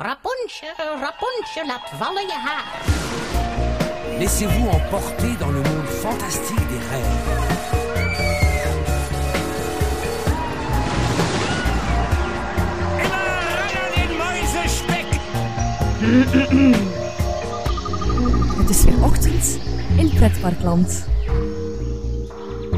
Rapunzel, Rapunzel, laat vallen je haar. Laissez-vous emporter dans le monde fantastique des rêves. Het is weer ochtend in Pretparkland.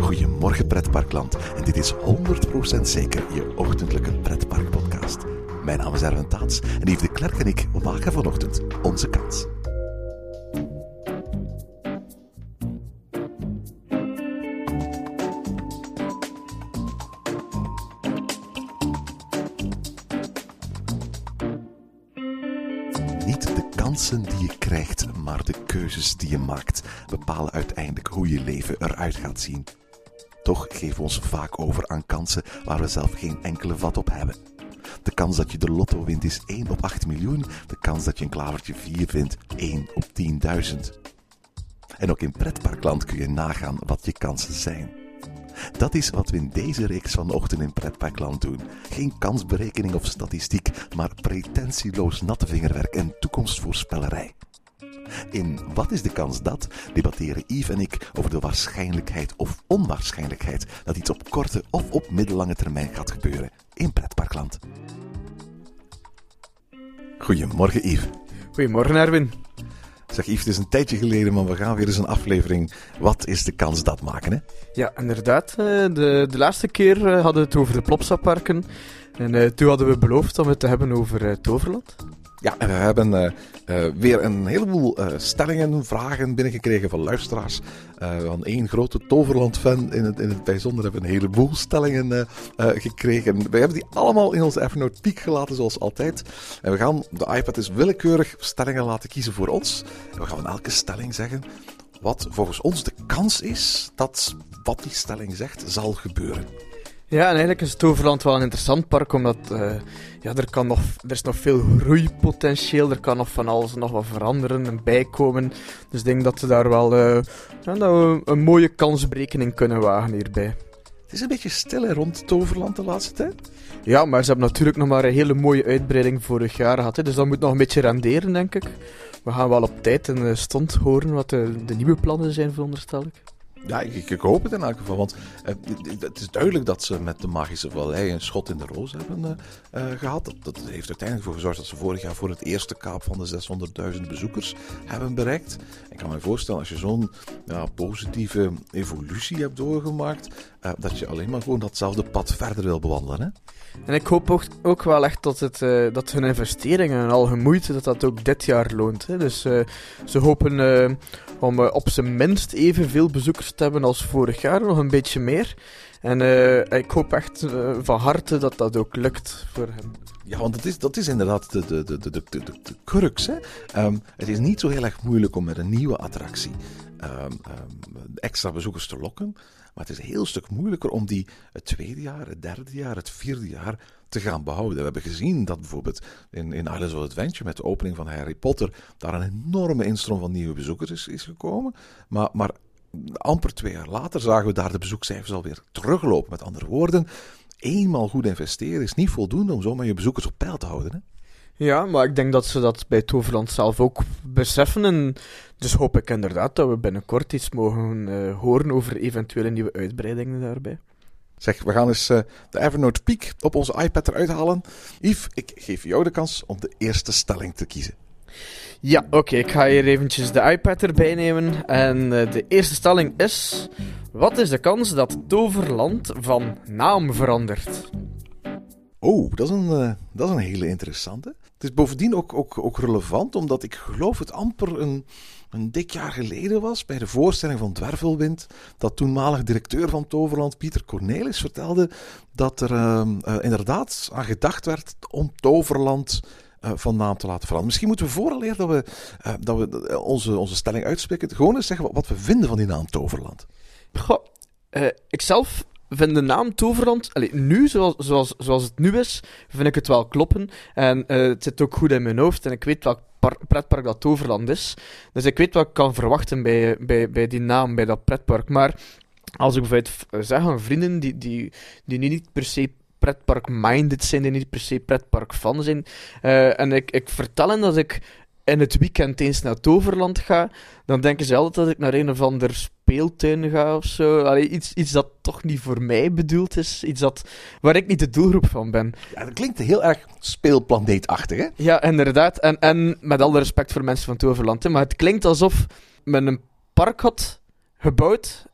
Goedemorgen pretparkland en dit is 100% zeker je ochtendelijke pretparkpodcast. Mijn naam is Erwin Taats en Yves de Klerk en ik maken vanochtend onze kans. Niet de kansen die je krijgt, maar de keuzes die je maakt bepalen uiteindelijk hoe je leven eruit gaat zien. Toch geven we ons vaak over aan kansen waar we zelf geen enkele vat op hebben. De kans dat je de lotto wint is 1 op 8 miljoen. De kans dat je een klavertje 4 vindt 1 op 10.000. En ook in pretparkland kun je nagaan wat je kansen zijn. Dat is wat we in deze reeks vanochtend in Pretparkland doen. Geen kansberekening of statistiek, maar pretentieloos natte vingerwerk en toekomstvoorspellerij. In Wat is de kans dat debatteren Yves en ik over de waarschijnlijkheid of onwaarschijnlijkheid dat iets op korte of op middellange termijn gaat gebeuren in Pretparkland. Goedemorgen Yves. Goedemorgen, Erwin. Zeg Yves, het is een tijdje geleden, maar we gaan weer eens een aflevering Wat is de kans dat maken, hè? Ja, inderdaad. eh, De, de laatste keer eh, hadden we het over de Plopsa-parken. En eh, toen hadden we beloofd om het te hebben over Toverland. Ja, we hebben eh, eh, weer een heleboel eh, stellingen, vragen binnengekregen van luisteraars. Van één grote Toverland-fan in het, in het bijzonder hebben we een heleboel stellingen gekregen. We hebben die allemaal in onze Evernote Peak gelaten, zoals altijd. En we gaan, de iPad is willekeurig stellingen laten kiezen voor ons. En we gaan van elke stelling zeggen wat volgens ons de kans is dat wat die stelling zegt zal gebeuren. Ja, en eigenlijk is Toverland wel een interessant park, omdat eh, ja, er, kan nog, er is nog veel groeipotentieel. Er kan nog van alles nog wat veranderen en bijkomen. Dus ik denk dat we daar wel eh, ja, dat we een mooie kansberekening kunnen wagen hierbij. Het is een beetje stil hè, rond Toverland de laatste tijd. Ja, maar ze hebben natuurlijk nog maar een hele mooie uitbreiding vorig jaar gehad. Hè, dus dat moet nog een beetje renderen, denk ik. We gaan wel op tijd en stond horen wat de, de nieuwe plannen zijn, veronderstel ik. Ja, ik, ik hoop het in elk geval. Want eh, het is duidelijk dat ze met de Magische Vallei een schot in de roos hebben eh, eh, gehad. Dat, dat heeft uiteindelijk voor gezorgd dat ze vorig jaar voor het eerste kaap van de 600.000 bezoekers hebben bereikt. Ik kan me voorstellen, als je zo'n ja, positieve evolutie hebt doorgemaakt, dat je alleen maar gewoon datzelfde pad verder wil bewandelen. Hè? En ik hoop ook, wel echt dat, het, dat hun investeringen en al hun moeite, dat dat ook dit jaar loont. Hè. Dus ze hopen om op zijn minst evenveel bezoekers hebben als vorig jaar, nog een beetje meer. En eh, ik hoop echt eh, van harte dat dat ook lukt voor hen. Ja, want dat is, dat is inderdaad de, de, de, de, de, crux. Hè? Ehm, het is niet zo heel erg moeilijk om met een nieuwe attractie ehm, ehm, extra bezoekers te lokken. Maar het is een heel stuk moeilijker om die het tweede jaar, het derde jaar, het vierde jaar te gaan behouden. We hebben gezien dat bijvoorbeeld in, in Islands of Adventure met de opening van Harry Potter daar een enorme instroom van nieuwe bezoekers is, is gekomen. Maar, maar amper twee jaar later zagen we daar de bezoekcijfers alweer teruglopen. Met andere woorden, eenmaal goed investeren is niet voldoende om zomaar je bezoekers op peil te houden. Hè? Ja, maar ik denk dat ze dat bij Toverland zelf ook beseffen. En dus hoop ik inderdaad dat we binnenkort iets mogen eh, horen over eventuele nieuwe uitbreidingen daarbij. Zeg, we gaan eens eh, de Evernote Peak op onze iPad eruit halen. Yves, ik geef jou de kans om de eerste stelling te kiezen. Ja, oké, ik ga hier eventjes de iPad erbij nemen. En eh, de eerste stelling is... Wat is de kans dat Toverland van naam verandert? Oh, dat is een, eh, dat is een hele interessante. Het is bovendien ook, ook, ook relevant, omdat ik geloof het amper een, een dik jaar geleden was, bij de voorstelling van Dwervelwind, dat toenmalig directeur van Toverland, Pieter Cornelis, vertelde dat er eh, eh, inderdaad aan gedacht werd om Toverland eh, van naam te laten veranderen. Misschien moeten we vooraleer dat we, eh, dat we onze, onze stelling uitspreken, gewoon eens zeggen wat, we vinden van die naam Toverland. Goh, eh, ik zelf vind de naam Toverland, allee, nu zoals, zoals, zoals het nu is, vind ik het wel kloppen. En eh, het zit ook goed in mijn hoofd en ik weet welk par- pretpark dat Toverland is. Dus ik weet wat ik kan verwachten bij, bij, bij die naam, bij dat pretpark. Maar als ik bijvoorbeeld zeg aan vrienden die, die, die nu niet per se pretpark-minded zijn, die niet per se pretpark-fan zijn. Eh, en ik, ik vertel hen dat ik in het weekend eens naar Toverland ga, dan denken ze altijd dat ik naar een of ander speeltuin ga of zo. Allee, iets, iets dat toch niet voor mij bedoeld is. Iets dat, waar ik niet de doelgroep van ben. Ja, dat klinkt heel erg speelplaneetachtig, hè? Ja, inderdaad. En, en met alle respect voor mensen van Toverland. Hè, maar het klinkt alsof men een park had gebouwd.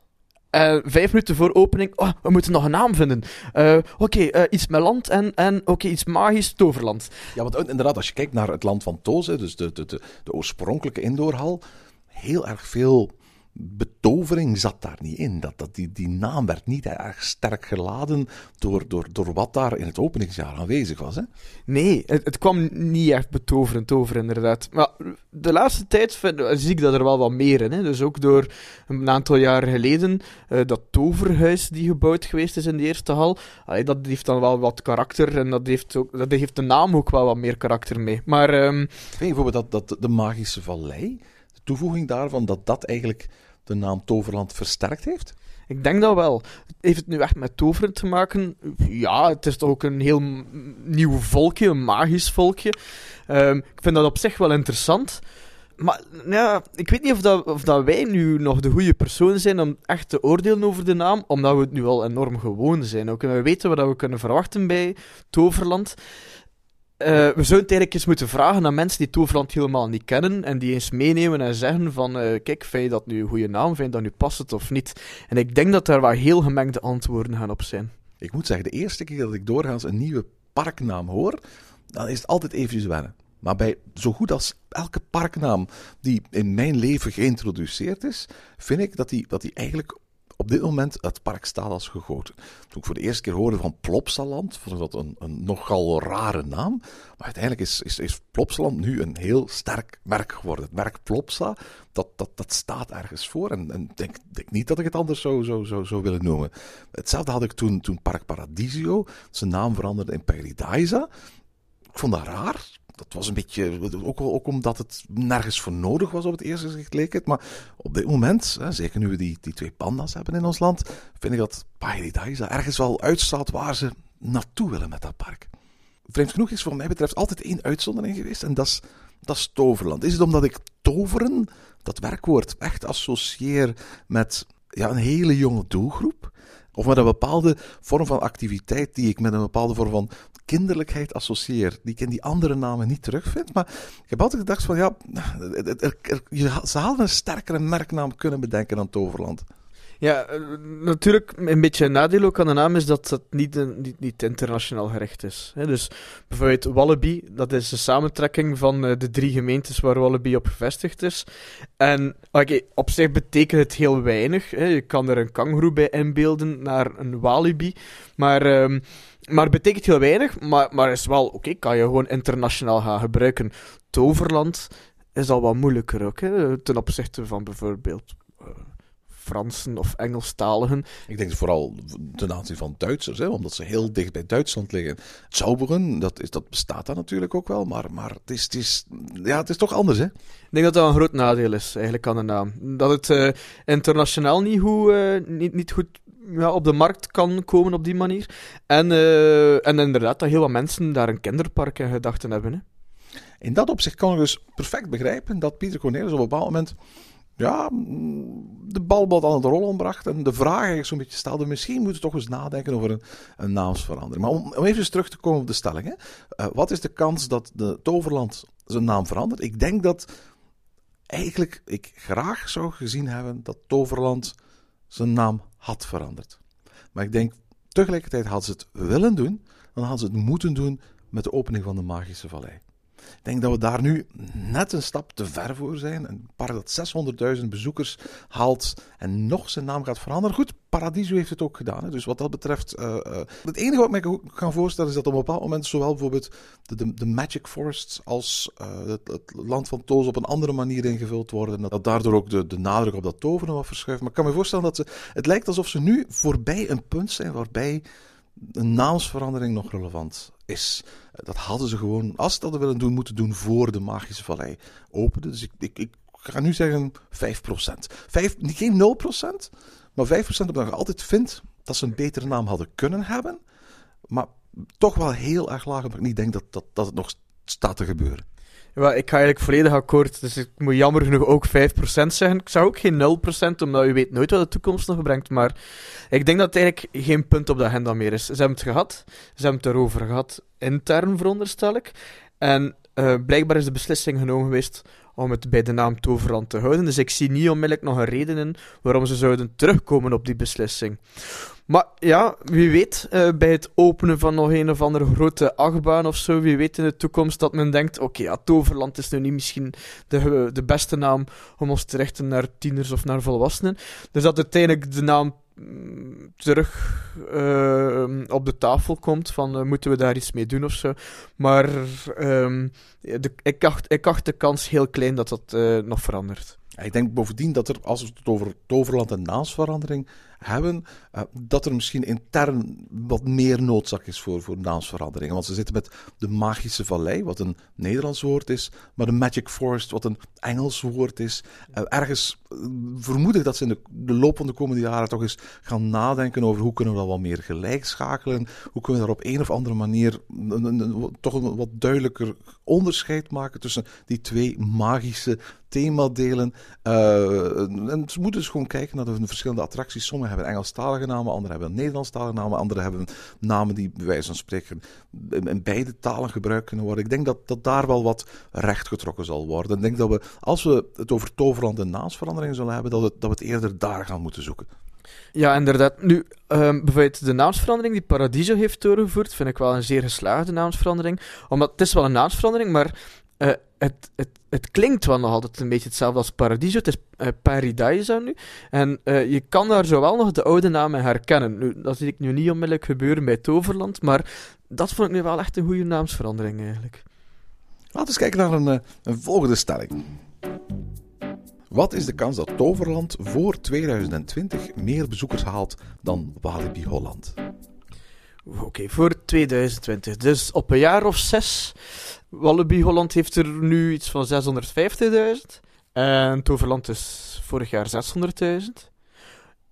Eh, vijf minuten voor opening, oh, we moeten nog een naam vinden. Eh, oké, eh, iets met land en, en oké, iets magisch, Toverland. Ja, want inderdaad, als je kijkt naar het land van hè, dus de, de, de, de oorspronkelijke indoorhal, heel erg veel betovering zat daar niet in. Dat, dat, die, die naam werd niet erg sterk geladen door, door, door wat daar in het openingsjaar aanwezig was. Hè? Nee, het, het kwam niet echt betoverend over, inderdaad. Maar de laatste tijd vind, zie ik dat er wel wat meer in. Hè. Dus ook door een aantal jaren geleden, eh, dat toverhuis die gebouwd geweest is in de eerste hal, allee, dat heeft dan wel wat karakter en dat heeft, ook, dat heeft de naam ook wel wat meer karakter mee. Maar ehm, je bijvoorbeeld dat, dat de Magische Vallei, de toevoeging daarvan, dat dat eigenlijk de naam Toverland versterkt heeft? ik denk dat wel. Heeft het nu echt met toveren te maken? Ja, het is toch ook een heel nieuw volkje, een magisch volkje. Ehm, ik vind dat op zich wel interessant. Maar ja, ik weet niet of, dat, of dat wij nu nog de goede persoon zijn om echt te oordelen over de naam, omdat we het nu al enorm gewoon zijn. Ook, en we weten wat we kunnen verwachten bij Toverland. Eh, we zouden het eigenlijk eens moeten vragen aan mensen die Toverland helemaal niet kennen en die eens meenemen en zeggen van eh, kijk, vind je dat nu een goede naam? Vind je dat nu past het of niet? En ik denk dat daar wel heel gemengde antwoorden gaan op zijn. Ik moet zeggen, de eerste keer dat ik doorgaans een nieuwe parknaam hoor, dan is het altijd eventjes wennen. Maar bij zo goed als elke parknaam die in mijn leven geïntroduceerd is, vind ik dat die, dat die eigenlijk op dit moment het park staat als gegoten. Toen ik voor de eerste keer hoorde van Plopsaland, vond ik dat een, een nogal rare naam. Maar uiteindelijk is, is, is Plopsaland nu een heel sterk merk geworden. Het merk Plopsa, dat, dat, dat staat ergens voor. En ik en denk, niet dat ik het anders zou, zou, zou, zou willen noemen. Hetzelfde had ik toen, toen Park Paradiso zijn naam veranderde in Paradisa. Ik vond dat raar. Dat was een beetje, ook, ook omdat het nergens voor nodig was op het eerste gezicht leek het. Maar op dit moment, hè, zeker nu we die, die twee panda's hebben in ons land, vind ik dat Paradisa ergens wel uitstaat waar ze naartoe willen met dat park. Vreemd genoeg is voor mij betreft altijd één uitzondering geweest en dat is, dat Toverland. Is het omdat ik toveren, dat werkwoord, echt associeer met ja, een hele jonge doelgroep? Of met een bepaalde vorm van activiteit die ik met een bepaalde vorm van kinderlijkheid associeer, die ik in die andere namen niet terugvind. Maar ik heb altijd gedacht van ja, je- ze hadden een sterkere merknaam kunnen bedenken dan Toverland. Ja, eh, natuurlijk, een beetje een nadeel ook aan de naam is dat het niet, niet, niet internationaal gerecht is. Dus bijvoorbeeld Wallaby, dat is de samentrekking van eh, de drie gemeentes waar Wallaby op gevestigd is. En oké, op zich betekent het heel weinig. Je kan er een kangoeroe bij inbeelden naar een walibi. Maar, ehm, maar het betekent heel weinig, maar, maar is wel, oké, kan je gewoon internationaal gaan gebruiken. Toverland is al wat moeilijker ook, hè, ten opzichte van bijvoorbeeld... Fransen of Engelstaligen. Ik denk vooral ten aanzien van Duitsers, hè, omdat ze heel dicht bij Duitsland liggen. Zauberen, dat, is, dat bestaat daar natuurlijk ook wel, maar, maar het, is, het, is, ja, het is toch anders. Hè? Ik denk dat dat een groot nadeel is, eigenlijk, aan de naam. Dat het eh, internationaal niet goed, eh, niet, niet goed ja, op de markt kan komen op die manier. En, eh, en inderdaad, dat heel wat mensen daar een kinderpark in gedachten hebben. Hè. In dat opzicht kan ik dus perfect begrijpen dat Pieter Cornelis op een bepaald moment ja, de bal aan het rollen bracht en de vraag eigenlijk zo'n beetje stelde, misschien moeten we toch eens nadenken over een, een naamsverandering. Maar om, om even terug te komen op de stelling. Hè. Eh, wat is de kans dat de Toverland zijn naam verandert? Ik denk dat eigenlijk ik graag zou gezien hebben dat Toverland zijn naam had veranderd. Maar ik denk tegelijkertijd hadden ze het willen doen, dan hadden ze het moeten doen met de opening van de Magische Vallei. Ik denk dat we daar nu net een stap te ver voor zijn. Een park dat 600.000 bezoekers haalt en nog zijn naam gaat veranderen. Goed, Paradiso heeft het ook gedaan. Dus wat dat betreft... eh, eh, het enige wat ik me kan voorstellen is dat op een bepaald moment zowel bijvoorbeeld de, de, de Magic Forests als eh, het, land van Toos op een andere manier ingevuld worden. Dat daardoor ook de, de nadruk op dat toveren wat verschuift. Maar ik kan me voorstellen dat ze... Het lijkt alsof ze nu voorbij een punt zijn waarbij een naamsverandering nog relevant is. Dat hadden ze gewoon, als ze dat willen doen, moeten doen voor de Magische Vallei opende. Dus ik, ik, ik ga nu zeggen 5%. Vijf, geen 0%, maar 5% omdat je altijd vindt dat ze een betere naam hadden kunnen hebben. Maar toch wel heel erg laag, omdat ik niet denk dat, dat, dat het nog staat te gebeuren. Ja, ik ga eigenlijk volledig akkoord, dus ik moet jammer genoeg ook 5% zeggen. Ik zou ook geen 0%, omdat je weet nooit wat de toekomst nog brengt. Maar ik denk dat het eigenlijk geen punt op de agenda meer is. Ze hebben het gehad, ze hebben het erover gehad, intern veronderstel ik. En uh, blijkbaar is de beslissing genomen geweest om het bij de naam Toverland te houden. Dus ik zie niet onmiddellijk nog een reden in waarom ze zouden terugkomen op die beslissing. Maar ja, wie weet, uh, bij het openen van nog een of andere grote achtbaan of zo, wie weet in de toekomst dat men denkt, oké, ja, Toverland is nu niet misschien de, de beste naam om ons te richten naar tieners of naar volwassenen. Dus dat uiteindelijk de naam terug uh, op de tafel komt van uh, moeten we daar iets mee doen of zo. Maar um, de, ik, acht, ik acht de kans heel klein dat dat uh, nog verandert. Ik denk bovendien dat er, als het over Toverland en naamsverandering hebben, uh, dat er misschien intern wat meer noodzaak is voor, voor naamsveranderingen. Want ze zitten met de Magische Vallei, wat een Nederlands woord is, maar de Magic Forest, wat een Engels woord is. Uh, ergens uh, vermoed ik dat ze in de, de, loop van de komende jaren toch eens gaan nadenken over hoe kunnen we dat wat meer gelijk schakelen. Hoe kunnen we daar op een of andere manier toch een wat duidelijker onderscheid maken tussen die twee magische themadelen. en ze moeten dus gewoon kijken naar de verschillende attracties. Sommige hebben Engelstalige namen, anderen hebben Nederlandstalige namen, anderen hebben namen die bij wijze van spreken in beide talen gebruikt kunnen worden. Ik denk dat, dat daar wel wat recht getrokken zal worden. Ik denk dat we, als we het over toverland en naamsveranderingen zullen hebben, dat we, dat we het eerder daar gaan moeten zoeken. Ja, inderdaad. Nu, um, bijvoorbeeld de naamsverandering die Paradiso heeft doorgevoerd, vind ik wel een zeer geslaagde naamsverandering. Omdat het is wel een naamsverandering, maar uh, het, het, het klinkt wel nog altijd een beetje hetzelfde als Paradiso. Het is uh, Paradise nu. En uh, je kan daar zowel nog de oude namen herkennen. Nu, dat zie ik nu niet onmiddellijk gebeuren bij Toverland, maar dat vond ik nu wel echt een goede naamsverandering eigenlijk. Laten we eens kijken naar een, een volgende stelling. Wat is de kans dat Toverland voor 2020 meer bezoekers haalt dan Walibi Holland? Oké, okay, voor 2020. Dus op een jaar of zes. Walibi Holland heeft er nu iets van 650.000. En Toverland is vorig jaar 600.000.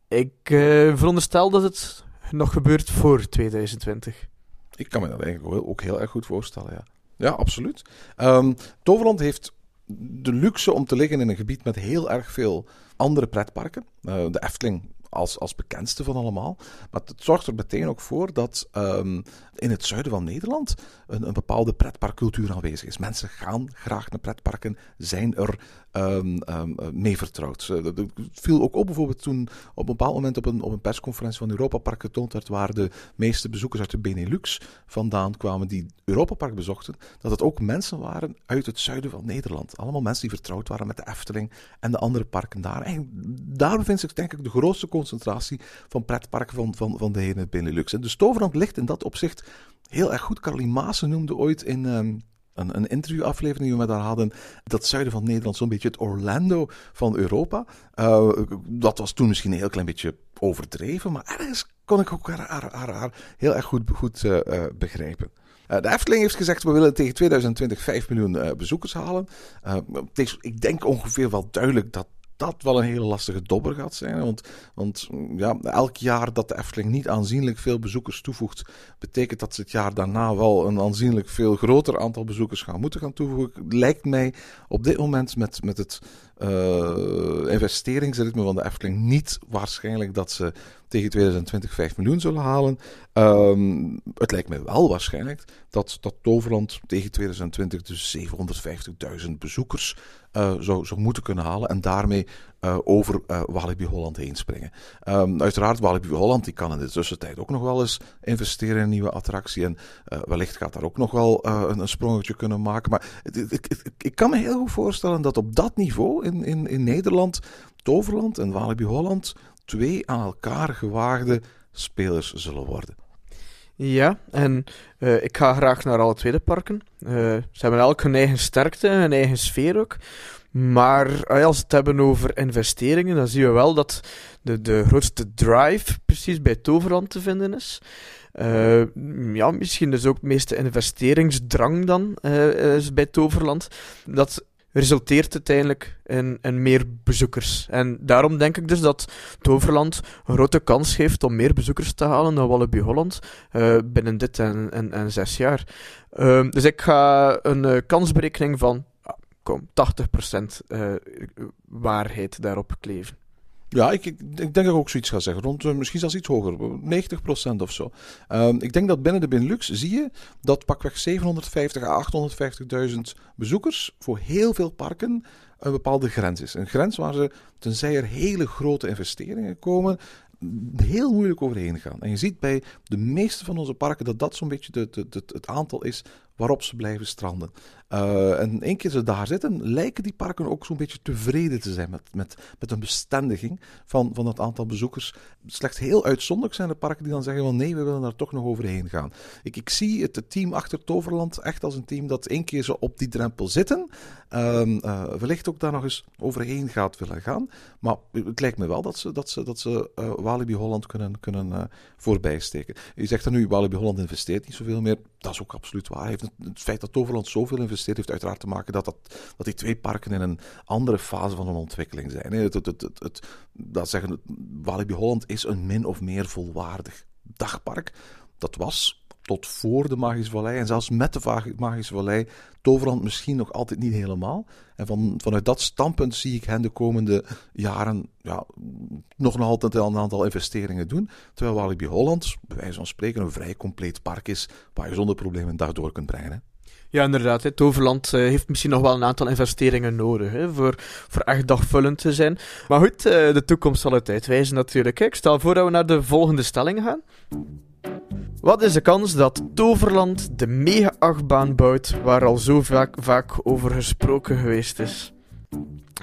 Ik uh, veronderstel dat het nog gebeurt voor 2020. Ik kan me dat eigenlijk ook heel erg goed voorstellen, ja. Ja, absoluut. Um, Toverland heeft de luxe om te liggen in een gebied met heel erg veel andere pretparken. Uh, de Efteling als, als bekendste van allemaal. Maar het zorgt er meteen ook voor dat um, in het zuiden van Nederland een, een bepaalde pretparkcultuur aanwezig is. Mensen gaan graag naar pretparken, zijn er um, mee vertrouwd. Dat viel ook op bijvoorbeeld toen op een bepaald moment op een, op een persconferentie van Europa Park getoond werd waar de meeste bezoekers uit de Benelux vandaan kwamen die Europa Park bezochten, dat het ook mensen waren uit het zuiden van Nederland. Allemaal mensen die vertrouwd waren met de Efteling en de andere parken daar. En daar bevindt zich denk ik de grootste concentratie van pretparken van, van, van de hele Benelux. En dus Toverland ligt in dat opzicht heel erg goed. Caroline Maassen noemde ooit in um, een, een interviewaflevering die we met haar hadden, dat zuiden van Nederland zo'n beetje het Orlando van Europa. Uh, dat was toen misschien een heel klein beetje overdreven, maar ergens kon ik ook haar, haar, heel erg goed, goed uh, uh, begrijpen. De Efteling heeft gezegd, we willen tegen 2020 5 miljoen bezoekers halen. Ik denk ongeveer wel duidelijk dat dat wel een hele lastige dobber gaat zijn. Want, want ja, elk jaar dat de Efteling niet aanzienlijk veel bezoekers toevoegt, betekent dat ze het jaar daarna wel een aanzienlijk veel groter aantal bezoekers gaan moeten gaan toevoegen. Lijkt mij op dit moment met, met het uh, investeringsritme van de Efteling niet waarschijnlijk dat ze tegen 2020 5 miljoen zullen halen. Um, het lijkt mij wel waarschijnlijk dat, dat Toverland tegen 2020 dus 750.000 bezoekers uh, zou, zou moeten kunnen halen en daarmee uh, over uh, Walibi Holland heen springen. Um, uiteraard, Walibi Holland die kan in de tussentijd ook nog wel eens investeren in een nieuwe attractie en wellicht gaat daar ook nog wel een, een, sprongetje kunnen maken. Maar ik kan me heel goed voorstellen dat op dat niveau in, in, in Nederland Toverland en Walibi Holland twee aan elkaar gewaagde spelers zullen worden. Ja, en uh, ik ga graag naar alle tweede parken. Uh, ze hebben elk hun eigen sterkte, hun eigen sfeer ook. Maar als we het hebben over investeringen, dan zien we wel dat de, de grootste drive precies bij Toverland te vinden is. Ja, misschien dus ook de meeste investeringsdrang dan is bij Toverland. Dat resulteert uiteindelijk in, meer bezoekers. En daarom denk ik dus dat Toverland een grote kans heeft om meer bezoekers te halen dan Walibi Holland uh, binnen dit en, en, zes jaar. Uh, dus ik ga een uh, kansberekening van kom, 80% waarheid daarop kleven. Ja, ik, ik, ik, denk dat ik ook zoiets ga zeggen. Rond, uh, misschien zelfs iets hoger, 90% of zo. Um, ik denk dat binnen de Benelux zie je dat pakweg 750 à 850.000 bezoekers voor heel veel parken een bepaalde grens is. Een grens waar ze, tenzij er hele grote investeringen komen, heel moeilijk overheen gaan. En je ziet bij de meeste van onze parken dat dat zo'n beetje de, het aantal is waarop ze blijven stranden. Uh, en één keer ze daar zitten, lijken die parken ook zo'n beetje tevreden te zijn met, met, met een bestendiging van, van het aantal bezoekers. Slechts heel uitzonderlijk zijn de parken die dan zeggen van nee, we willen daar toch nog overheen gaan. Ik, ik zie het, het team achter Toverland echt als een team dat één keer zo op die drempel zitten, uh, wellicht ook daar nog eens overheen gaat willen gaan. Maar het lijkt me wel dat ze, dat ze, dat ze uh, Walibi Holland kunnen, kunnen uh, voorbijsteken. Je zegt dan nu, Walibi Holland investeert niet zoveel meer. Dat is ook absoluut waar. Heeft het, het, feit dat Toverland zoveel investeert, heeft uiteraard te maken dat, dat, dat die twee parken in een andere fase van hun ontwikkeling zijn. Het, het, het, dat zeggen, Walibi Holland is een min of meer volwaardig dagpark. Dat was tot voor de Magische Vallei en zelfs met de Magische Vallei Toverland misschien nog altijd niet helemaal. En van, vanuit dat standpunt zie ik hen de komende jaren ja, nog altijd een aantal investeringen doen. Terwijl Walibi Holland, bij wijze van spreken, een vrij compleet park is waar je zonder problemen een dag door kunt brengen. Ja, inderdaad. Het Toverland uh, heeft misschien nog wel een aantal investeringen nodig hè, voor, voor echt dagvullend te zijn. Maar goed, uh, de toekomst zal het uitwijzen natuurlijk. Ik stel voor dat we naar de volgende stelling gaan. Wat is de kans dat Toverland de mega-achtbaan bouwt waar al zo vaak, vaak over gesproken geweest is?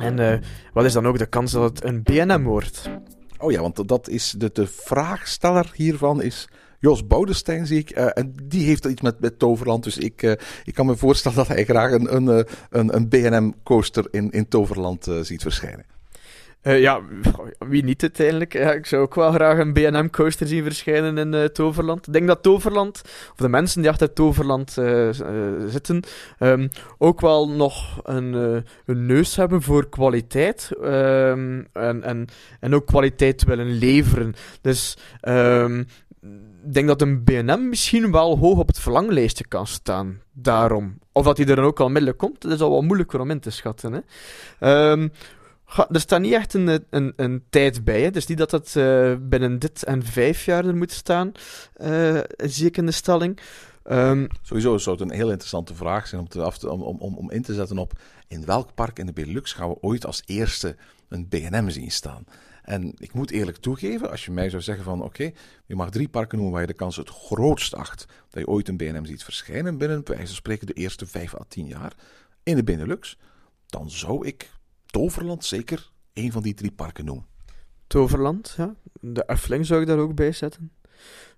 En uh, wat is dan ook de kans dat het een BNM wordt? Oh ja, want dat is de, de vraagsteller hiervan is Jos Boudestein, zie ik. Uh, en die heeft iets met, met Toverland. Dus ik, uh, ik kan me voorstellen dat hij graag een, een, een, een BNM-coaster in, in Toverland ziet verschijnen. Ja, wie niet uiteindelijk. Ja, ik zou ook wel graag een BM-coaster zien verschijnen in Toverland. Ik denk dat Toverland, of de mensen die achter Toverland zitten, um, ook wel nog een, een, neus hebben voor kwaliteit. Um, en, en, en ook kwaliteit willen leveren. Dus ik denk dat een BNM misschien wel hoog op het verlanglijstje kan staan. Daarom. Of dat hij er dan ook al middelen komt, dat is al wel moeilijker om in te schatten. Hè. er staat niet echt een, een, een tijd bij. Dus niet dat het uh, binnen dit en vijf jaar er moet staan, uh, zie ik in de stelling. Um, Sowieso zou het een heel interessante vraag zijn om, te, af te, om, om, om in te zetten op in welk park in de Benelux gaan we ooit als eerste een BNM zien staan. En ik moet eerlijk toegeven, als je mij zou zeggen van oké, je mag drie parken noemen waar je de kans het grootst acht dat je ooit een BNM ziet verschijnen binnen, bij spreken, de eerste vijf à tien jaar in de Benelux, dan zou ik Toverland zeker een van die drie parken noemen. Toverland, ja. De Efteling zou ik daar ook bij zetten.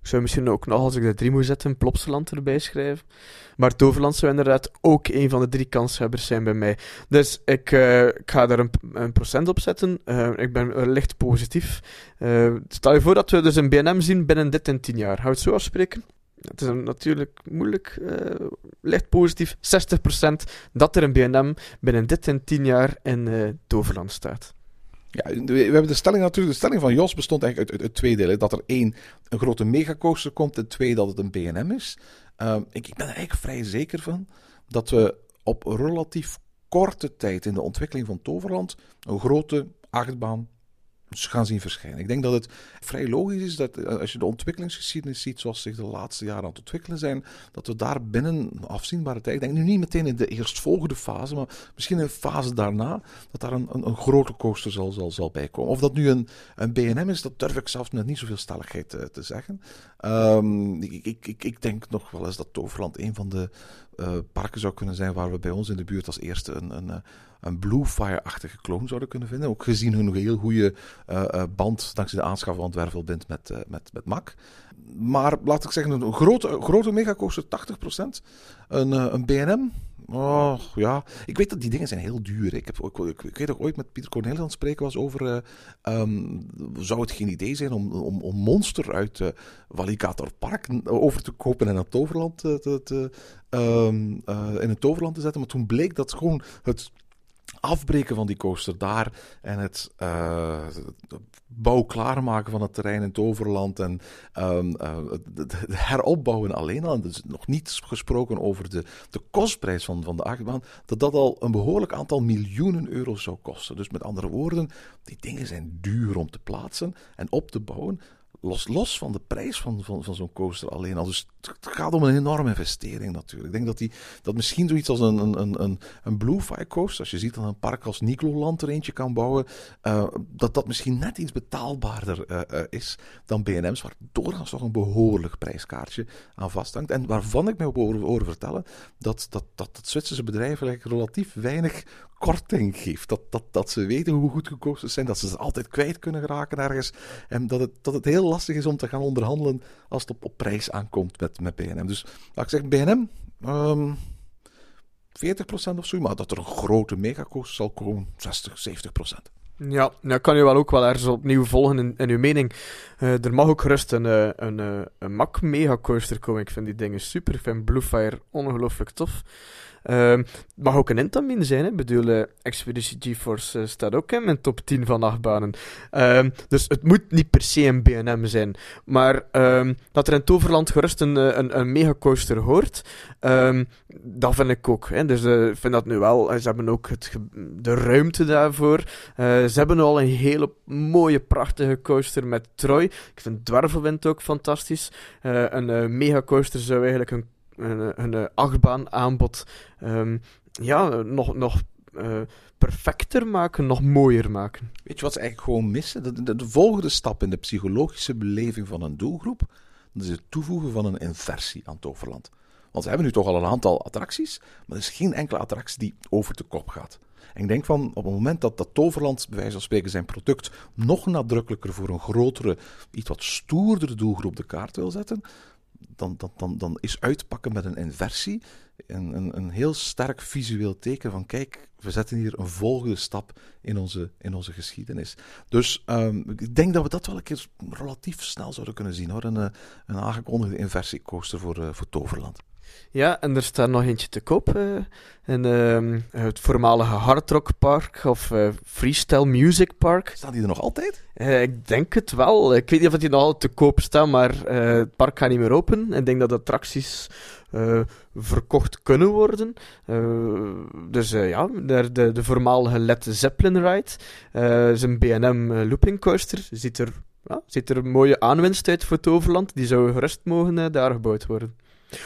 Ik zou misschien ook nog, als ik de drie moet zetten, Plopsaland erbij schrijven. Maar Toverland zou inderdaad ook een van de drie kanshebbers zijn bij mij. Dus ik, uh, ik ga daar een, een, procent op zetten. Uh, ik ben licht positief. Uh, stel je voor dat we dus een BNM zien binnen dit en tien jaar. Gaan het zo afspreken? Het is natuurlijk moeilijk, licht positief, 60% dat er een BNM binnen dit en tien jaar in Toverland staat. Ja, we hebben de stelling natuurlijk. De stelling van Jos bestond eigenlijk uit, uit, twee delen. Dat er één, een grote megacoaster komt. En twee, dat het een BNM is. Uh, ik, ik ben er eigenlijk vrij zeker van dat we op relatief korte tijd in de ontwikkeling van Toverland een grote achtbaan gaan zien verschijnen. Ik denk dat het vrij logisch is dat eh, als je de ontwikkelingsgeschiedenis ziet zoals zich de laatste jaren aan het ontwikkelen zijn, dat we daar binnen afzienbare tijd, ik denk nu niet meteen in de eerstvolgende fase, maar misschien een fase daarna, dat daar een, een, een grote coaster zal, zal, zal bijkomen. Of dat nu een, een BNM is, dat durf ik zelfs met niet zoveel stelligheid te, te zeggen. Um, ik, ik, ik, ik denk nog wel eens dat Toverland een van de uh, parken zou kunnen zijn waar we bij ons in de buurt als eerste een, een, een Bluefire-achtige kloon zouden kunnen vinden. Ook gezien hun heel goede uh, uh, band dankzij de aanschaf van het wervelband met, uh, met, met Mac. Maar laat ik zeggen, een grote, grote megacoaster, 80%. Een, een BNM, Oh, ja. Ik weet dat die dingen zijn heel duur. Ik, heb, ik, weet ook ooit met Pieter Cornelis aan het spreken was over... Uh, um, zou het geen idee zijn om, om, om Monster uit uh, Park over te kopen en naar Toverland te, te, um, uh, in het Toverland te zetten? Maar toen bleek dat gewoon het afbreken van die coaster daar en het uh, bouw klaarmaken van het terrein in het overland en um, uh, het heropbouwen alleen al, dus nog niet gesproken over de, de kostprijs van, van de achtbaan, dat dat al een behoorlijk aantal miljoenen euro's zou kosten. Dus met andere woorden, die dingen zijn duur om te plaatsen en op te bouwen los, los van de prijs van, van, van zo'n coaster alleen al. Dus het gaat om een enorme investering natuurlijk. Ik denk dat, die, dat misschien zoiets als een, een, een, een Bluefire coaster, als je ziet dat een park als Nikloland er eentje kan bouwen, uh, dat dat misschien net iets betaalbaarder uh, uh, is dan BM's, waar doorgaans toch een behoorlijk prijskaartje aan vasthangt. En waarvan ik mij op horen vertellen dat, dat, dat het Zwitserse bedrijf eigenlijk relatief weinig korting geeft. Dat, dat, dat ze weten hoe goed gekozen zijn, dat ze ze altijd kwijt kunnen geraken ergens. En dat het, dat het heel lastig is om te gaan onderhandelen als het op, op prijs aankomt met, met BNM. Dus laat ik zeggen, BNM, um, 40% of zo, maar dat er een grote megacoaster zal komen, 60, 70%. Ja, dat kan je wel ook wel ergens opnieuw volgen in, in uw mening. Uh, er mag ook gerust een, uh, een, uh, een Mac Megacoaster komen. Ik vind die dingen super. Ik vind Bluefire ongelooflijk tof. Het mag ook een Intamin zijn. Ik bedoel, uh, Expeditie GeForce uh, staat ook in mijn top 10 van achtbanen. Uh, dus het moet niet per se een BNM zijn. Maar ehm, dat er in Toverland gerust een, eh, een, een megacoaster hoort, ehm, dat vind ik ook. Hè. Dus ik vind dat nu wel. Ze hebben ook het de ruimte daarvoor. ze hebben al een hele mooie, prachtige coaster met Troy. Ik vind Dwarvelwind ook fantastisch. een megacoaster zou eigenlijk een een, een achtbaan aanbod um, ja, nog, nog uh, perfecter maken, nog mooier maken. Weet je wat ze eigenlijk gewoon missen? De, de, de, volgende stap in de psychologische beleving van een doelgroep, dat is het toevoegen van een inversie aan Toverland. Want ze hebben nu toch al een aantal attracties, maar er is geen enkele attractie die over de kop gaat. En ik denk van op het moment dat dat Toverland, bij wijze van spreken, zijn product nog nadrukkelijker voor een grotere, iets wat stoerdere doelgroep de kaart wil zetten, dan, dan, dan, dan is uitpakken met een inversie een, een, een heel sterk visueel teken van kijk, we zetten hier een volgende stap in onze, in onze geschiedenis. Dus um, ik denk dat we dat wel een keer relatief snel zouden kunnen zien hoor. Een, eh, een aangekondigde inversiecoaster voor, uh, voor Toverland. Ja, en er staat nog eentje te koop. In uh, het voormalige Hard Rock Park of uh, Freestyle Music Park. Staan die er nog altijd? Uh, ik denk het wel. Ik weet niet of die nog altijd te koop staan, maar het park gaat niet meer open. Ik denk dat de attracties verkocht kunnen worden. dus ja, de, de, de voormalige Led Zeppelin Ride is een B&M looping coaster. Ziet er, ja, ziet er een mooie aanwinst uit voor Toverland. Die zou gerust mogen daar gebouwd worden.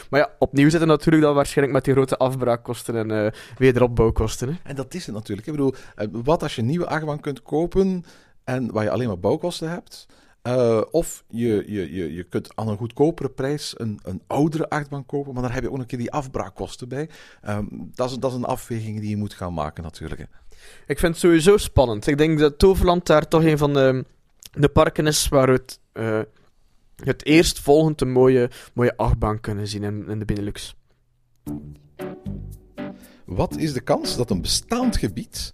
Maar ja, opnieuw zitten natuurlijk dan waarschijnlijk met die grote afbraakkosten en uh, wederopbouwkosten. Hè. En dat is het natuurlijk. Ik bedoel, eh, wat als je een nieuwe achtbaan kunt kopen en waar je alleen maar bouwkosten hebt... Uh, of je, je, je, je kunt aan een goedkopere prijs een, een oudere achtbaan kopen, maar dan heb je ook nog een keer die afbraakkosten bij. Um, dat, is, dat is een afweging die je moet gaan maken natuurlijk. Ik vind het sowieso spannend. Ik denk dat Toverland daar toch een van de, de parken is waar het uh, het eerstvolgend een mooie, mooie achtbaan kunnen zien in, in de Benelux. Wat is de kans dat een bestaand gebied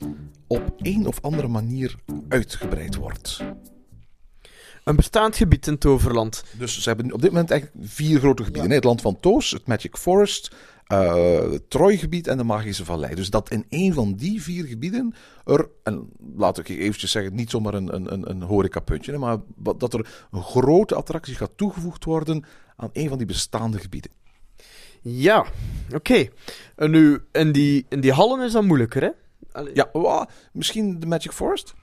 op een of andere manier uitgebreid wordt? Een bestaand gebied in Toverland. Dus ze hebben op dit moment eigenlijk vier grote gebieden. Ja. Het land van Toos, het Magic Forest, uh, het Trooigebied en de Magische Vallei. Dus dat in één van die vier gebieden er, en laat ik eventjes zeggen, niet zomaar een, een, een horecapuntje, maar dat er een grote attractie gaat toegevoegd worden aan een van die bestaande gebieden. Ja, oké. Okay. En nu, in die, in die hallen is dat moeilijker, hè? Allee. Ja, misschien de Magic Forest?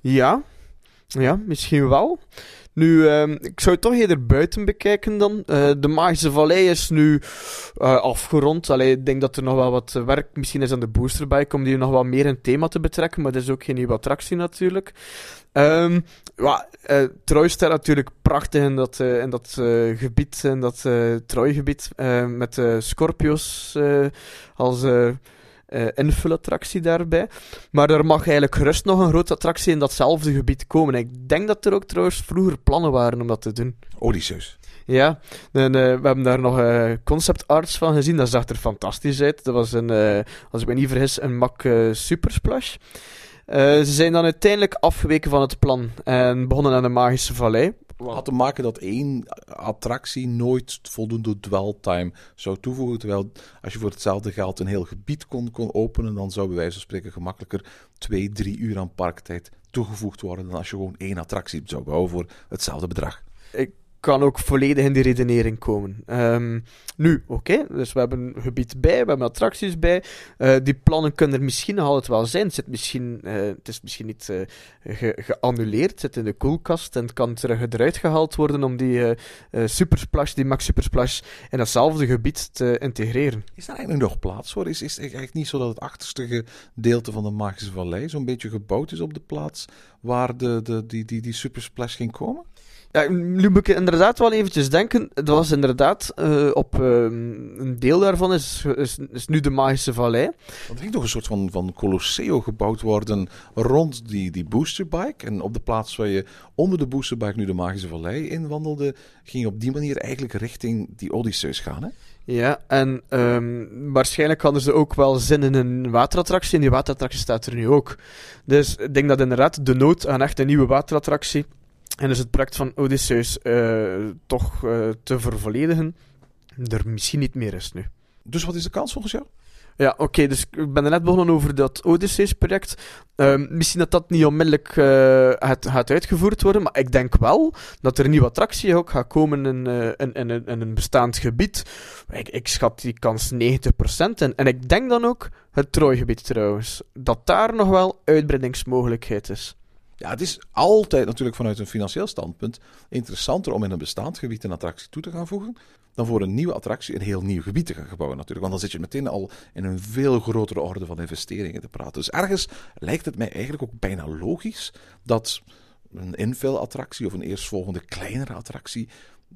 Ja, ja, misschien wel. Nu, uh, ik zou het toch eerder buiten bekijken dan. Uh, de Magische Vallei is nu uh, afgerond. Allee, ik denk dat er nog wel wat werk misschien is aan de booster bij om die nog wat meer in thema te betrekken. Maar dat is ook geen nieuwe attractie natuurlijk. Um, ja, uh, Troy staat natuurlijk prachtig in dat, in dat gebied, in dat Troy-gebied. met Scorpios als uh, invulattractie daarbij. Maar er mag eigenlijk gerust nog een grote attractie in datzelfde gebied komen. ik denk dat er ook trouwens vroeger plannen waren om dat te doen. Odysseus. Ja, en, uh, we hebben daar nog uh, concept arts van gezien. Dat zag er fantastisch uit. Dat was een, als ik me niet vergis, een Mac Super Splash. Eh, ze zijn dan uiteindelijk afgeweken van het plan en begonnen aan de Magische Vallei. Had te maken dat één attractie nooit voldoende dwell-time zou toevoegen. Terwijl als je voor hetzelfde geld een heel gebied kon, kon openen, dan zou bij wijze van spreken gemakkelijker twee, drie uur aan parktijd toegevoegd worden dan als je gewoon één attractie zou bouwen voor hetzelfde bedrag. Ik kan ook volledig in die redenering komen. Ehm, nu, oké, dus we hebben een gebied bij, we hebben attracties bij. Eh, die plannen kunnen er misschien altijd wel zijn. Het, zit misschien, eh, het is misschien niet ge geannuleerd, zit in de koelkast en het kan terug eruit gehaald worden om die Supersplash, die Max Supersplash, in datzelfde gebied te integreren. Is daar eigenlijk nog plaats voor? Is, is het eigenlijk niet zo dat het achterste gedeelte van de Magische Vallei zo'n beetje gebouwd is op de plaats waar de, de, die, die, die Supersplash ging komen? Ja, nu moet ik inderdaad wel eventjes denken. Het was inderdaad uh, op uh, een deel daarvan is, is, is, nu de Magische Vallei. Er ging toch een soort van, van Colosseo gebouwd worden rond die, die boosterbike. En op de plaats waar je onder de boosterbike nu de Magische Vallei inwandelde, ging je op die manier eigenlijk richting die Odysseus gaan. Hè? Ja, en um, waarschijnlijk hadden ze ook wel zin in een waterattractie. En die waterattractie staat er nu ook. Dus ik denk dat inderdaad de nood aan echt een nieuwe waterattractie en dus het project van Odysseus uh, toch uh, te vervolledigen, er misschien niet meer is nu. Dus wat is de kans volgens jou? Ja, oké, okay, dus ik ben er net begonnen over dat Odysseus-project. Uh, misschien dat dat niet onmiddellijk uh, gaat, gaat, uitgevoerd worden, maar ik denk wel dat er een nieuwe attractie ook gaat komen in, uh, in, in, in, een bestaand gebied. Ik, ik schat die kans 90%. En, en ik denk dan ook het Trooigebied trouwens, dat daar nog wel uitbreidingsmogelijkheid is. Ja, het is altijd natuurlijk vanuit een financieel standpunt interessanter om in een bestaand gebied een attractie toe te gaan voegen, dan voor een nieuwe attractie een heel nieuw gebied te gaan gebouwen natuurlijk. Want dan zit je meteen al in een veel grotere orde van investeringen te praten. Dus ergens lijkt het mij eigenlijk ook bijna logisch dat een infill-attractie of een eerstvolgende kleinere attractie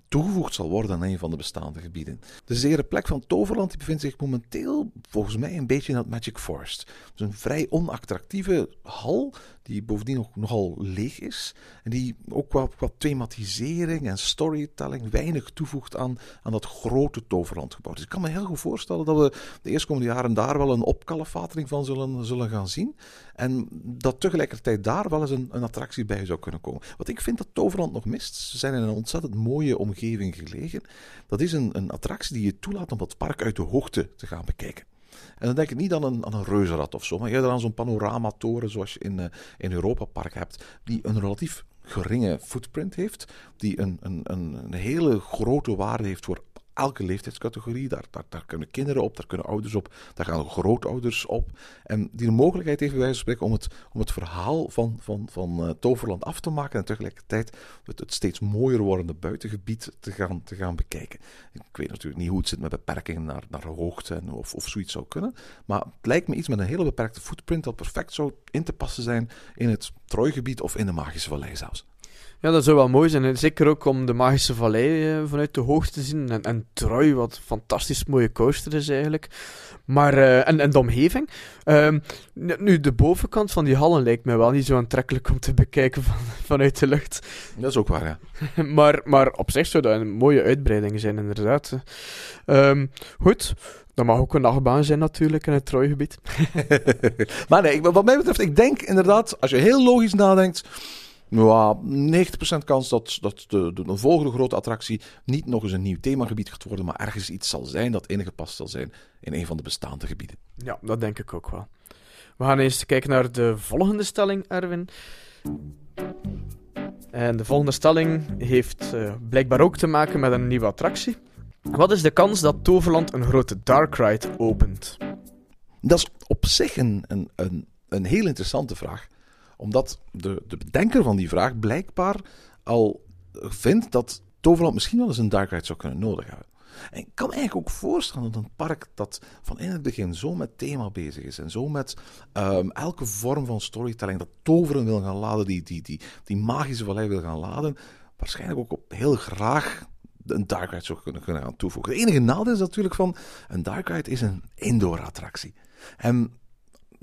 toegevoegd zal worden aan een van de bestaande gebieden. De zere plek van Toverland die bevindt zich momenteel volgens mij een beetje in het Magic Forest. Het is een vrij onattractieve hal die bovendien ook nogal leeg is. En die ook qua, qua thematisering en storytelling weinig toevoegt aan, aan dat grote toverlandgebouw. Dus ik kan me heel goed voorstellen dat we de eerstkomende jaren daar wel een opkalefatering van zullen, zullen gaan zien. En dat tegelijkertijd daar wel eens een, een attractie bij zou kunnen komen. Wat ik vind dat Toverland nog mist, ze zijn in een ontzettend mooie omgeving gelegen. Dat is een, een attractie die je toelaat om dat park uit de hoogte te gaan bekijken. En dan denk ik niet aan een, aan een reuzenrad of zo, maar eerder aan zo'n panoramatoren zoals je in, uh, in Europa Park hebt, die een relatief geringe footprint heeft, die een, een, een, een hele grote waarde heeft voor elke leeftijdscategorie. Daar, daar, kunnen kinderen op, daar kunnen ouders op, daar gaan grootouders op. En die de mogelijkheid heeft, bij wijze spreken, om het, om het verhaal van, van, van uh, Toverland af te maken en tegelijkertijd het, het, steeds mooier wordende buitengebied te gaan, te gaan bekijken. Ik weet natuurlijk niet hoe het zit met beperkingen naar, naar hoogte of, of zoiets zou kunnen. Maar het lijkt me iets met een hele beperkte footprint dat perfect zou in te passen zijn in het Trooigebied of in de Magische Vallei zelfs. Ja, dat zou wel mooi zijn. En zeker ook om de Magische Vallei uh, vanuit de hoogte te zien. En, en Troy, wat een fantastisch mooie coaster is eigenlijk. Maar, uh, en, en de omgeving. Uh, nu, de bovenkant van die hallen lijkt mij wel niet zo aantrekkelijk om te bekijken van, vanuit de lucht. Dat is ook waar, ja. maar, maar op zich zou dat een mooie uitbreiding zijn, inderdaad. Um, goed. Dat mag ook een nachtbaan zijn natuurlijk in het Troygebied. maar nee, wat mij betreft, ik denk inderdaad, als je heel logisch nadenkt... Ja, 90% kans dat, dat de, de, de, volgende grote attractie niet nog eens een nieuw themagebied gaat worden, maar ergens iets zal zijn dat ingepast zal zijn in een van de bestaande gebieden. Ja, dat denk ik ook wel. We gaan eens kijken naar de volgende stelling, Erwin. En de volgende stelling heeft uh, blijkbaar ook te maken met een nieuwe attractie. Wat is de kans dat Toverland een grote dark ride opent? Dat is op zich een, een, een, een heel interessante vraag omdat de, de bedenker van die vraag blijkbaar al vindt dat Toverland misschien wel eens een dark ride zou kunnen nodig hebben. En ik kan me eigenlijk ook voorstellen dat een park dat van in het begin zo met thema bezig is en zo met um, elke vorm van storytelling, dat toveren wil gaan laden, die, die, die, die magische vallei wil gaan laden, waarschijnlijk ook heel graag een dark ride zou kunnen, kunnen gaan toevoegen. Het enige nadeel is natuurlijk van een dark ride is een indoor attractie. En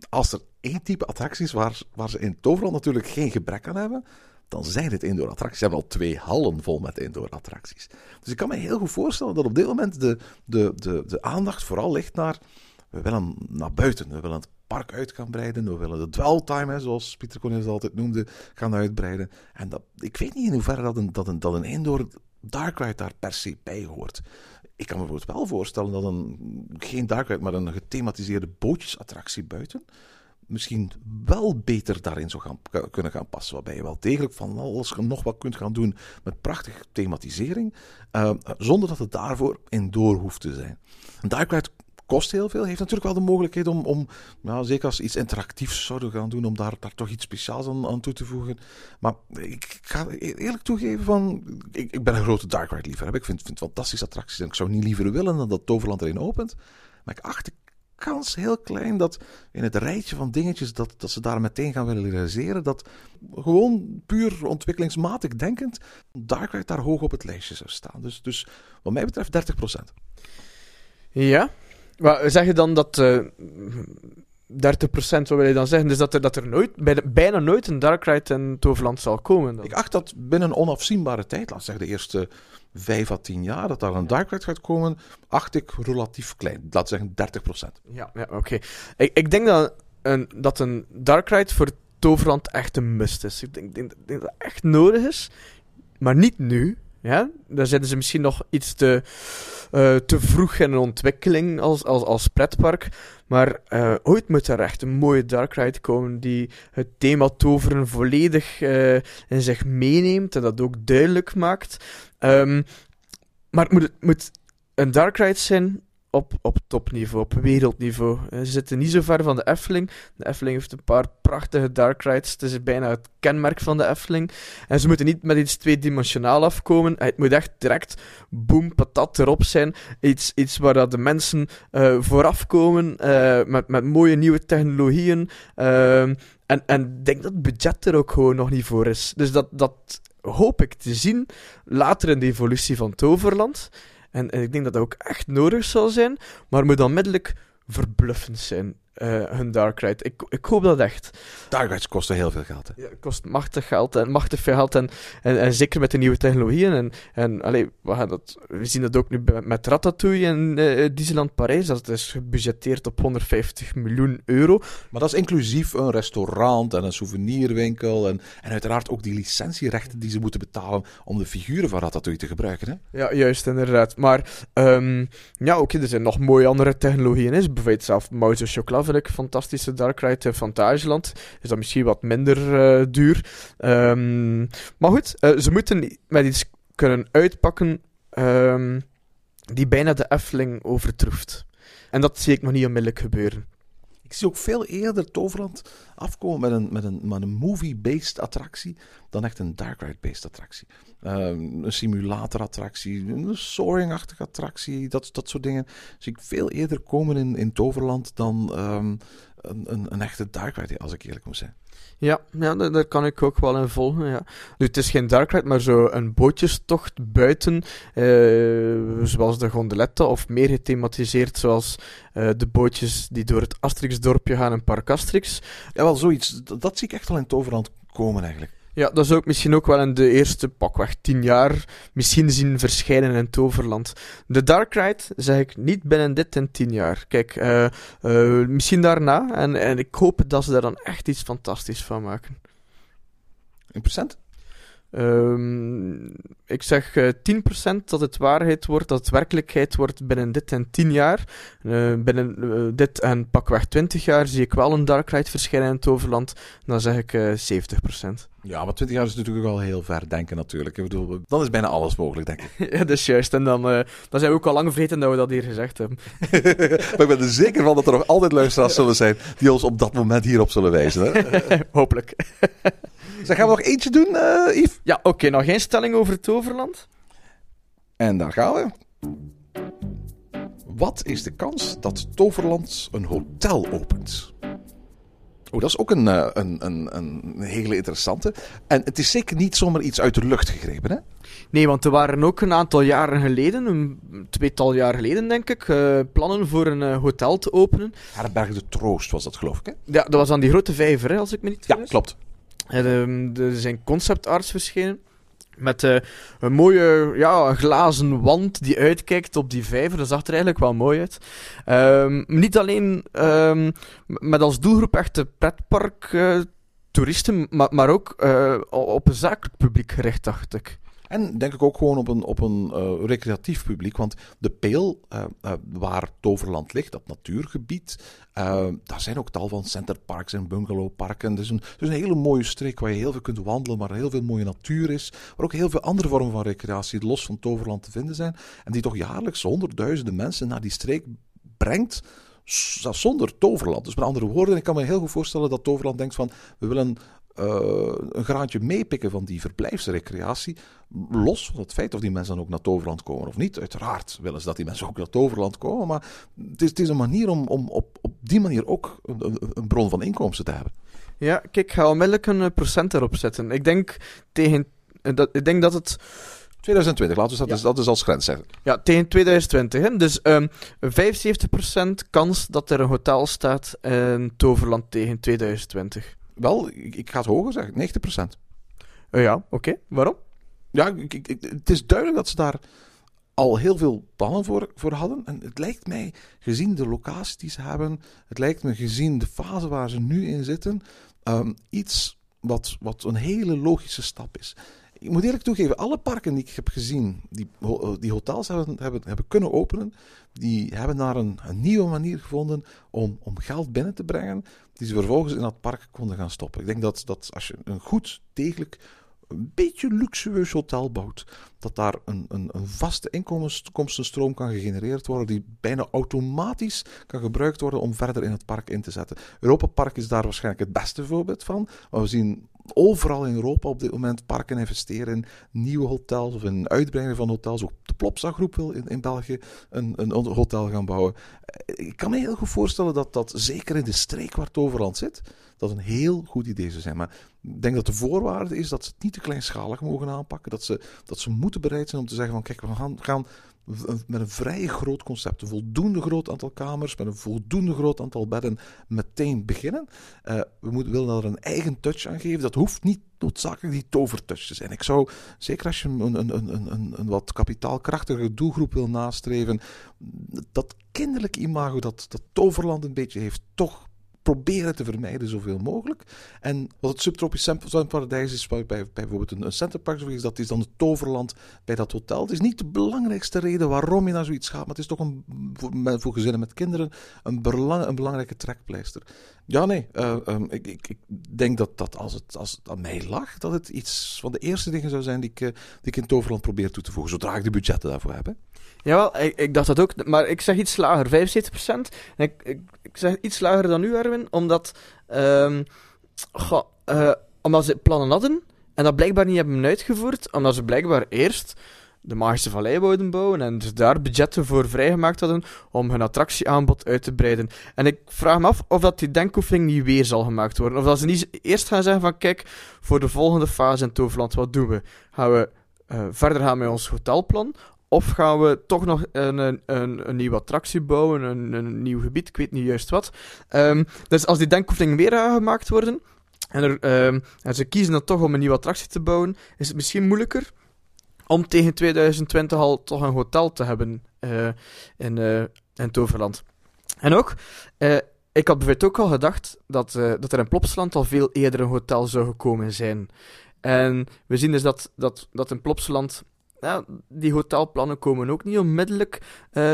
als er één type attracties waar, waar ze in Toverland natuurlijk geen gebrek aan hebben, dan zijn het indoor attracties. Ze hebben al twee hallen vol met indoor attracties. Dus ik kan me heel goed voorstellen dat op dit moment de, de, de, de aandacht vooral ligt naar. We willen naar buiten, we willen het park uit gaan breiden. We willen de dwell time, hè, zoals Pieter Cornelis altijd noemde, gaan uitbreiden. En dat, ik weet niet in hoeverre dat een, dat een, dat een indoor dark ride daar per se bij hoort. Ik kan me bijvoorbeeld wel voorstellen dat een, geen dark ride, maar een gethematiseerde bootjesattractie buiten misschien wel beter daarin zou gaan, kunnen gaan passen. Waarbij je wel degelijk van alles nog wat kunt gaan doen met prachtige thematisering. eh, zonder dat het daarvoor indoor hoeft te zijn. Een dark ride kost heel veel. Heeft natuurlijk wel de mogelijkheid om, om ja, zeker als iets interactiefs zouden gaan doen, om daar, daar toch iets speciaals aan, aan toe te voegen. Maar ik ga eerlijk toegeven van, ik, ik ben een grote dark ride liefhebber. Ik vind, vind fantastische attracties en ik zou niet liever willen dan dat Toverland erin opent. Maar ik acht de kans heel klein dat in het rijtje van dingetjes dat, dat ze daar meteen gaan willen realiseren, dat gewoon puur ontwikkelingsmatig denkend, Dark Ride daar hoog op het lijstje zou staan. Dus, dus wat mij betreft 30%. Ja. Maar zeg je dan dat eh 30%, wat wil je dan zeggen? Dus dat er, dat er nooit, bijna, bijna nooit een Dark Ride in Toverland zal komen? Dan? Ik acht dat binnen een onafzienbare tijd, laat zeggen de eerste 5 à 10 jaar, dat daar een Dark Ride gaat komen, acht ik relatief klein. Laat zeggen 30%. Ja, ja oké. Ik, ik denk dat een, dat een Dark Ride voor Toverland echt een must is. Ik denk, denk, denk dat het echt nodig is, maar niet nu. Ja? Daar zitten ze misschien nog iets te, eh, te vroeg in een ontwikkeling als, als, als pretpark. Maar eh, ooit moet er echt een mooie Dark Ride komen die het thema toveren volledig eh, in zich meeneemt en dat ook duidelijk maakt. Ehm, maar het moet, het moet een Dark Ride zijn op, op topniveau, op wereldniveau. Eh, Ze zitten niet zo ver van de Efteling. De Efteling heeft een paar prachtige dark rides. Het is bijna het kenmerk van de Efteling. En ze moeten niet met iets tweedimensionaal afkomen. Het moet echt direct boem, patat erop zijn. Iets, iets waar dat de mensen eh, vooraf komen eh, met, met mooie nieuwe technologieën. Ehm, en, en ik denk dat het budget er ook gewoon nog niet voor is. Dus dat, dat hoop ik te zien later in de evolutie van Toverland. En, ik denk dat dat ook echt nodig zal zijn, maar moet onmiddellijk verbluffend zijn, eh, hun Dark Ride. Ik, ik hoop dat echt. Dark Rides kosten heel veel geld. Hè. Ja, het kost machtig geld en machtig veel geld. En, en, en zeker met de nieuwe technologieën. En, en allee, we, gaan dat, we zien dat ook nu met Ratatouille en eh, Disneyland Parijs. Dat is gebudgeteerd op 150 miljoen euro. Maar dat is inclusief een restaurant en een souvenirwinkel. En, en uiteraard ook die licentierechten die ze moeten betalen om de figuren van Ratatouille te gebruiken. Hè. Ja, juist, inderdaad. Maar ehm, ja, oké, er zijn nog mooie andere technologieën. Is bijvoorbeeld zelf Mouse Fantastische Dark Ride in Fantageland. Is dat misschien wat minder eh, duur. Ehm, maar goed, eh, ze moeten met iets kunnen uitpakken ehm, die bijna de Efteling overtroeft. En dat zie ik nog niet onmiddellijk gebeuren. Ik zie ook veel eerder Toverland afkomen met een, met een, met een movie-based attractie dan echt een dark ride-based attractie. Ehm, een simulatorattractie, een soaring-achtige attractie, dat, dat soort dingen zie ik veel eerder komen in, in Toverland dan ehm, een, een, een echte dark ride, als ik eerlijk moet zijn. Ja, ja daar, kan ik ook wel in volgen. Ja. Nu, het is geen dark ride, maar zo een bootjestocht buiten, eh, zoals de gondoletta, of meer gethematiseerd zoals eh, de bootjes die door het Asterix-dorpje gaan in Park Asterix. Ja, wel zoiets, dat, dat zie ik echt wel in Toverland komen eigenlijk. Ja, dat zou ik misschien ook wel in de eerste pakweg tien jaar misschien zien verschijnen in Toverland. De Dark Ride zeg ik niet binnen dit en tien jaar. Kijk, eh, eh, misschien daarna. En, en ik hoop dat ze daar dan echt iets fantastisch van maken. In Ehm, ik zeg eh 10% dat het waarheid wordt, dat het werkelijkheid wordt binnen dit en 10 jaar. Eh, binnen eh, dit en pakweg 20 jaar zie ik wel een Dark Ride verschijnen in het Overland. Dan zeg ik eh 70%. Ja, maar 20 jaar is natuurlijk wel heel ver denken natuurlijk. Ik bedoel, dan is bijna alles mogelijk, denk ik. ja, dat is juist. En dan, dan zijn we ook al lang vergeten dat we dat hier gezegd hebben. maar ik ben er zeker van dat er nog altijd luisteraars zullen zijn die ons op dat moment hierop zullen wijzen. Hè? Hopelijk. Zeg, gaan we nog eentje doen, eh Yves? Ja, oké. nog geen stelling over het Overland? En daar gaan we. Wat is de kans dat Toverland een hotel opent? Oh, dat is ook een, eh, een, een, een hele interessante. En het is zeker niet zomaar iets uit de lucht gegrepen, hè? Nee, want er waren ook een aantal jaren geleden, een tweetal jaar geleden denk ik, eh, plannen voor een hotel te openen. Herberg de Troost was dat, geloof ik, hè? Ja, dat was aan die grote vijver, hè, als ik me niet Ja, vergis. klopt. Ehm, er zijn concept arts verschenen. Met eh, een mooie ja, glazen wand die uitkijkt op die vijver. Dat zag er eigenlijk wel mooi uit. Ehm, niet alleen ehm, met als doelgroep echt de pretpark eh, toeristen, maar, maar ook eh, op een zakelijk publiek gericht, dacht ik. En denk ik ook gewoon op een, op een uh, recreatief publiek. Want de Peel, uh, uh, waar Toverland ligt, dat natuurgebied, daar zijn ook tal van centerparks en bungalowparken. Het is, een, het een hele mooie streek waar je heel veel kunt wandelen, maar heel veel mooie natuur is. Waar ook heel veel andere vormen van recreatie los van Toverland te vinden zijn. En die toch jaarlijks honderdduizenden mensen naar die streek brengt zonder Toverland. Dus met andere woorden, ik kan me heel goed voorstellen dat Toverland denkt van, we willen uh, een graantje meepikken van die verblijfsrecreatie. Los van het feit of die mensen dan ook naar Toverland komen of niet. Uiteraard willen ze dat die mensen ook naar Toverland komen. Maar het is, het is een manier om, om op, op die manier ook een, een, bron van inkomsten te hebben. Ja, kijk, ik ga onmiddellijk een procent erop zetten. Ik denk, tegen, dat, ik denk dat het... 2020, laten we dat, ja. dus, dat is als grens zeggen. Ja, tegen 2020. Hè. Dus um, 75% kans dat er een hotel staat in Toverland tegen 2020. Wel, ik, ik ga het hoger zeggen, 90%. Uh, ja, oké. Okay. Waarom? Ja, ik, ik, het is duidelijk dat ze daar al heel veel plannen voor, voor hadden. En het lijkt mij, gezien de locatie die ze hebben, het lijkt me gezien de fase waar ze nu in zitten, um, iets wat, wat een hele logische stap is. Ik moet eerlijk toegeven, alle parken die ik heb gezien, die, die hotels hebben, hebben, hebben kunnen openen, die hebben daar een, een nieuwe manier gevonden om, om geld binnen te brengen, die ze vervolgens in dat park konden gaan stoppen. Ik denk dat, dat als je een goed, degelijk, een beetje luxueus hotel bouwt, dat daar een, een, een vaste inkomstenstroom kan gegenereerd worden, die bijna automatisch kan gebruikt worden om verder in het park in te zetten. Europa Park is daar waarschijnlijk het beste voorbeeld van. Maar we zien overal in Europa op dit moment parken investeren in nieuwe hotels of in uitbreiding van hotels. Ook de Plopsa groep wil in, in België een, een hotel gaan bouwen. Ik kan me heel goed voorstellen dat dat zeker in de streek waar Toverland zit, dat een heel goed idee zou zijn. Maar ik denk dat de voorwaarde is dat ze het niet te kleinschalig mogen aanpakken. Dat ze, dat ze moeten bereid zijn om te zeggen van kijk, we gaan, gaan met een vrij groot concept, een voldoende groot aantal kamers, met een voldoende groot aantal bedden, meteen beginnen. Uh, we moeten, willen daar een eigen touch aan geven. Dat hoeft niet noodzakelijk die tovertouch te zijn. Ik zou, zeker als je een, een, een, een, een wat kapitaalkrachtige doelgroep wil nastreven, dat kinderlijk imago dat, dat Toverland een beetje heeft, toch proberen te vermijden zoveel mogelijk. En wat het subtropisch zwemparadijs is, bij, bij bijvoorbeeld een, een centerpark, is, dat is dan het toverland bij dat hotel. Het is niet de belangrijkste reden waarom je naar zoiets gaat, maar het is toch een, voor, voor gezinnen met kinderen een, belang, een belangrijke trekpleister. Ja, nee, uh, um, ik, ik, ik, denk dat, dat als, het, als aan mij lag, dat het iets van de eerste dingen zou zijn die ik, uh, die ik in Toverland probeer toe te voegen, zodra ik de budgetten daarvoor heb. Hè. Jawel, ik, ik dacht dat ook, maar ik zeg iets lager, 75%. Ik, ik, zeg iets lager dan u, Erwin, omdat, um, goh, uh, omdat ze plannen hadden en dat blijkbaar niet hebben uitgevoerd, omdat ze blijkbaar eerst de Magische Vallei wouden bouwen en daar budgetten voor vrijgemaakt hadden om hun attractieaanbod uit te breiden. En ik vraag me af of dat die denkoefening niet weer zal gemaakt worden. Of dat ze niet eerst gaan zeggen van kijk, voor de volgende fase in Toverland, wat doen we? Gaan we uh, verder gaan met ons hotelplan? Of gaan we toch nog een, een, een, nieuwe attractie bouwen, een, een nieuw gebied, ik weet niet juist wat. Um, dus als die denkoefeningen weer gaan gemaakt worden, en, er, um, en ze kiezen dan toch om een nieuwe attractie te bouwen, is het misschien moeilijker om tegen 2020 al toch een hotel te hebben uh, in, uh, in Toverland. En ook, uh, ik had bijvoorbeeld ook al gedacht dat, dat er in Plopsland al veel eerder een hotel zou gekomen zijn. En we zien dus dat, dat, dat in Plopsland ja, die hotelplannen komen ook niet onmiddellijk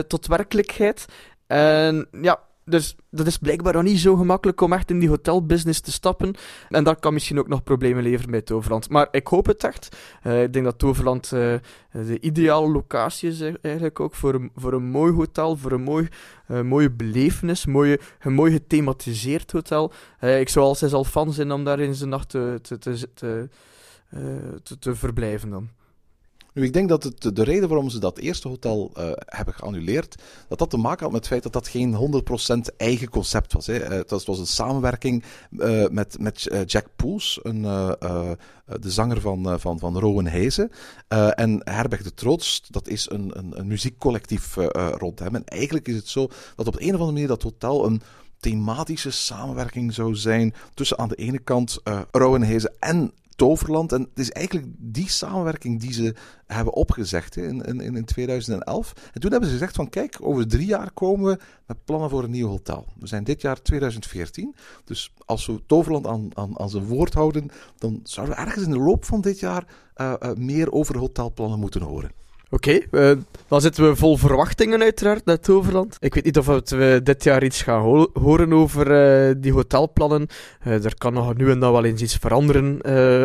tot werkelijkheid. En ja, dus dat is blijkbaar nog niet zo gemakkelijk om echt in die hotelbusiness te stappen. En dat kan misschien ook nog problemen leveren bij Toverland. Maar ik hoop het echt. Uh, ik denk dat Toverland uh, de ideale locatie is eigenlijk ook voor een, voor een mooi hotel, voor een mooi, uh, mooie belevenis, mooie, een mooi gethematiseerd hotel. ik zou al al fan zijn om daar in zijn nacht te, te, te, te, te verblijven dan. Nu, ik denk dat het, de reden waarom ze dat eerste hotel uh, hebben geannuleerd, dat dat te maken had met het feit dat dat geen 100% eigen concept was. Hè. Het was, was een samenwerking uh, met, met Jack Poels, een, de zanger van, van, van Rowan en Herberg de Troost, dat is een, een, een muziekcollectief rond hem. En eigenlijk is het zo dat op een of andere manier dat hotel een thematische samenwerking zou zijn tussen aan de ene kant uh, Rowan en Toverland. En het is eigenlijk die samenwerking die ze hebben opgezegd hè, in, in, in 2011. En toen hebben ze gezegd van kijk, over drie jaar komen we met plannen voor een nieuw hotel. We zijn dit jaar 2014. Dus als we Toverland aan, aan, aan zijn woord houden, dan zouden we ergens in de loop van dit jaar uh, uh, meer over hotelplannen moeten horen. Oké, okay, uh, dan zitten we vol verwachtingen uiteraard naar Toverland. Ik weet niet of we dit jaar iets gaan ho horen over uh, die hotelplannen. Uh, er kan nog nu en dan wel eens iets veranderen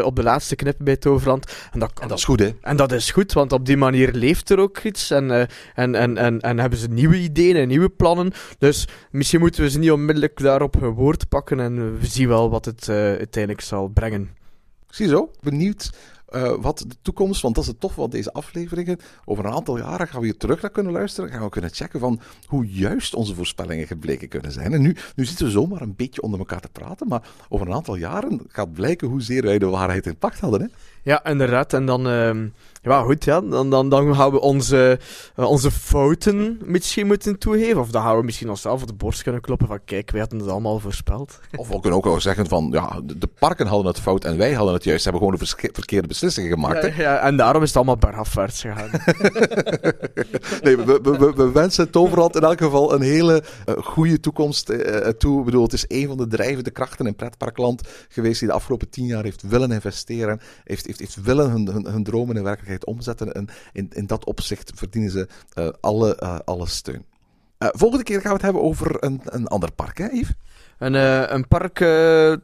op de laatste knip bij Toverland. En dat, en dat, is goed, hè? En dat is goed, want op die manier leeft er ook iets. En, en, en, en, en hebben ze nieuwe ideeën en nieuwe plannen. Dus misschien moeten we ze niet onmiddellijk daarop hun woord pakken. En we zien wel wat het uiteindelijk zal brengen. Ziezo, benieuwd uh, wat de toekomst, want dat is het tof van deze afleveringen. Over een aantal jaren gaan we hier terug naar kunnen luisteren. Gaan we kunnen checken van hoe juist onze voorspellingen gebleken kunnen zijn. En nu, nu zitten we zomaar een beetje onder elkaar te praten, maar over een aantal jaren gaat blijken hoezeer wij de waarheid in pacht hadden. Hè? Ja, inderdaad. En dan, uh, ja, goed, ja. Dan, dan, dan gaan we onze, uh, onze fouten misschien moeten toegeven. Of dan gaan we misschien onszelf op de borst kunnen kloppen van, kijk, wij hadden het allemaal voorspeld. Of we kunnen ook wel zeggen van, ja, de parken hadden het fout en wij hadden het juist. Ze hebben gewoon de verkeerde beslissingen gemaakt. Ja, ja, en daarom is het allemaal bergafwaarts gegaan. nee, we, we, we, we, wensen Toverland in elk geval een hele uh, goede toekomst uh, toe. Ik bedoel, het is een van de drijvende krachten in pretparkland geweest die de afgelopen tien jaar heeft willen investeren. Heeft heeft, heeft willen hun, hun, hun, dromen in werkelijkheid omzetten. En in, in dat opzicht verdienen ze uh, alle, uh, alle steun. Uh, volgende keer gaan we het hebben over een, een ander park, hè Yves? Een, een park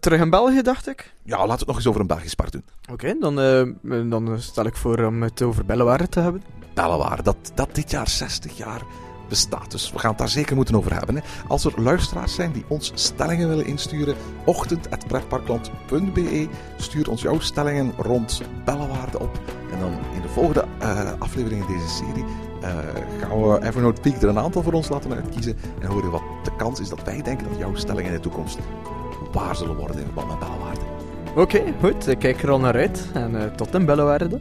terug in België, dacht ik? Ja, laten we het nog eens over een Belgisch park doen. Oké, okay, dan, dan stel ik voor om het over Bellewaarde te hebben. Bellewaarde, dat, dat dit jaar 60 jaar bestaat. Dus we gaan het daar zeker moeten over hebben. Hè. Als er luisteraars zijn die ons stellingen willen insturen, ochtend.pretparkland.be. Stuur ons jouw stellingen rond Bellewaarde op. En dan in de volgende uh, aflevering in deze serie uh, gaan we Evernote Peak er een aantal voor ons laten uitkiezen. En horen wat de kans is dat wij denken dat jouw stellingen in de toekomst waar zullen worden in verband met Bellewaarde. Oké, goed. Ik kijk er al naar uit. En uh, tot in Bellewaarde.